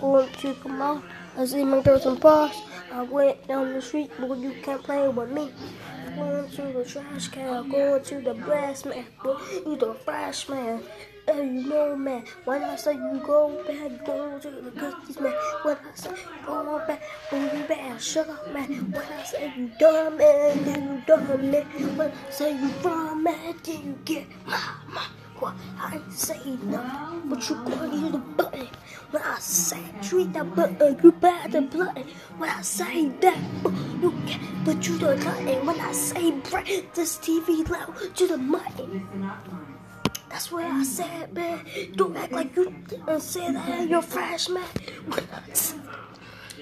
Going to come out. I see my girls and bars. I went down the street, boy, you can't play with me. Going to the trash can, going to the blast man, you the fresh man. Oh, you know, man, when I say you go back, you to the cookies, man. When I say you go back, when you back, sugar, man. When I say you dumb, man, then you dumb, man. When I say you from, man, then you get mama. What I say nothing, but you gonna the treat that button, you bad the button. When I say that, you can't, but you the cutting. When I say break this TV loud to the mutton. That's what I said, man. Don't act like you didn't say that in your flash, man.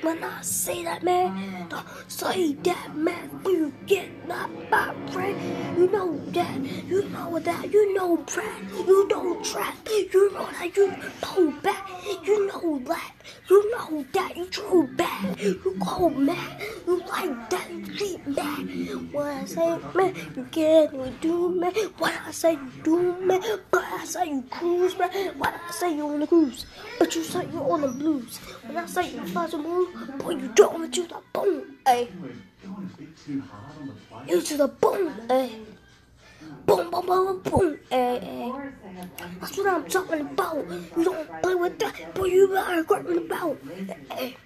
When I, say that, man, mm. don't say that, man. You get knocked by friend, you know that, you know that, you know Brad, you know trap, you know that, you know back, you know that, you know that, you true bad, you go mad, you like that, treat bad. When I say man, you get you do man. When I say you do man, but I say you cruise man. When I say you on the cruise, but you say you on the blues. When I say you fly to move, boy you don't want to do the boom, ay. You to the boom, ay. Boom, boom, boom, boom, ay, ay. Eh, That's what I'm talking about. You don't play with that, boy. You better grab the about, ay.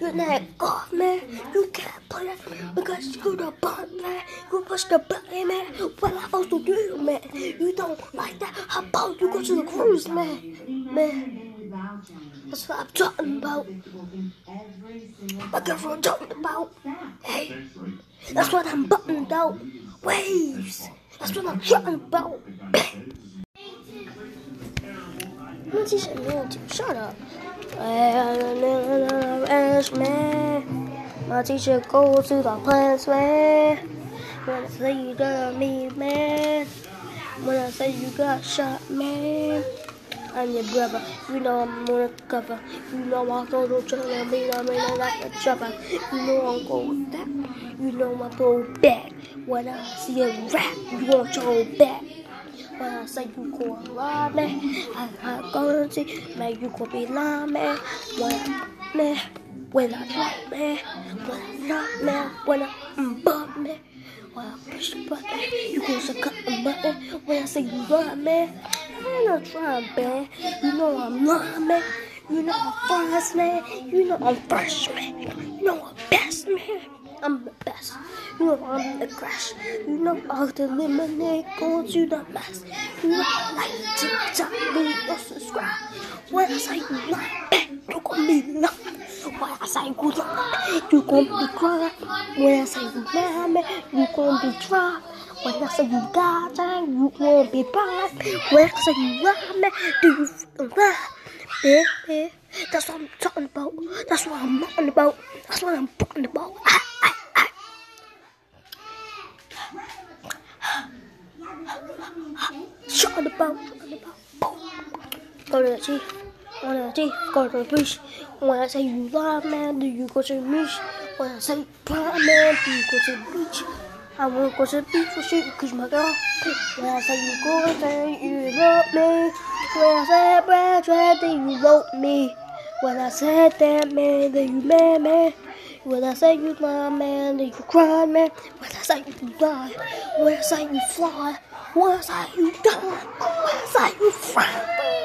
You're not off, man. You can't play that because you're the button, man. You push the button, man. What am I supposed to do, man? You don't like that. How about you go to the cruise, man? Man, that's what I'm talking about. My girlfriend talking about. Hey, that's what I'm buttoned out. Waves. That's what I'm talking about. Shut up. Man, my teacher goes to the plants, man. When I say you got me, man. When I say you got shot, man. I'm your brother, you know I'm on the cover. You know I throw the trouble, I mean I mean I like a chopper. You know I'm go with that. You know I throw back. When I see a rap, you want your back. When I say you go alive, man, I, I gonna see, man, you be lying, man. When I, man, when I drop, man, when I knock, man, when I bump, man. When I push the button, you gonna suck up the button. When I say you run, man, I ain't not trying, man. You know I'm lying, man. You know I'm first, man. You know I'm first, man. You know I'm best, man. I'm. You know I'm the crash. You know I'll the lemonade going to the mess. You know like TikTok, leave or subscribe. When I say like back, you gonna be nothing. When I say good luck, you gonna be crying. When I say you man, you gonna be dry. When I say you die, dang, you gonna be blind. When I say you lie, man, do you lie? Yeah, yeah. That's what I'm talking about. That's what I'm talking about. That's what I'm talking about. Ah, ah, ah. Talking about. Go to the G. Go to the G. Go to the beach. When I say you lie, man, do you go to the beach? When I say fly, man, do you go to the beach? I wanna go to the beach for shit, cause my girl. When I say you go, say you love me. When I say bad, try then you love me. When I said that, man, then you mad, man. When I say you lie, man, then you cry, man. When I say you die, when I say you fly, when I say you when I say you fly.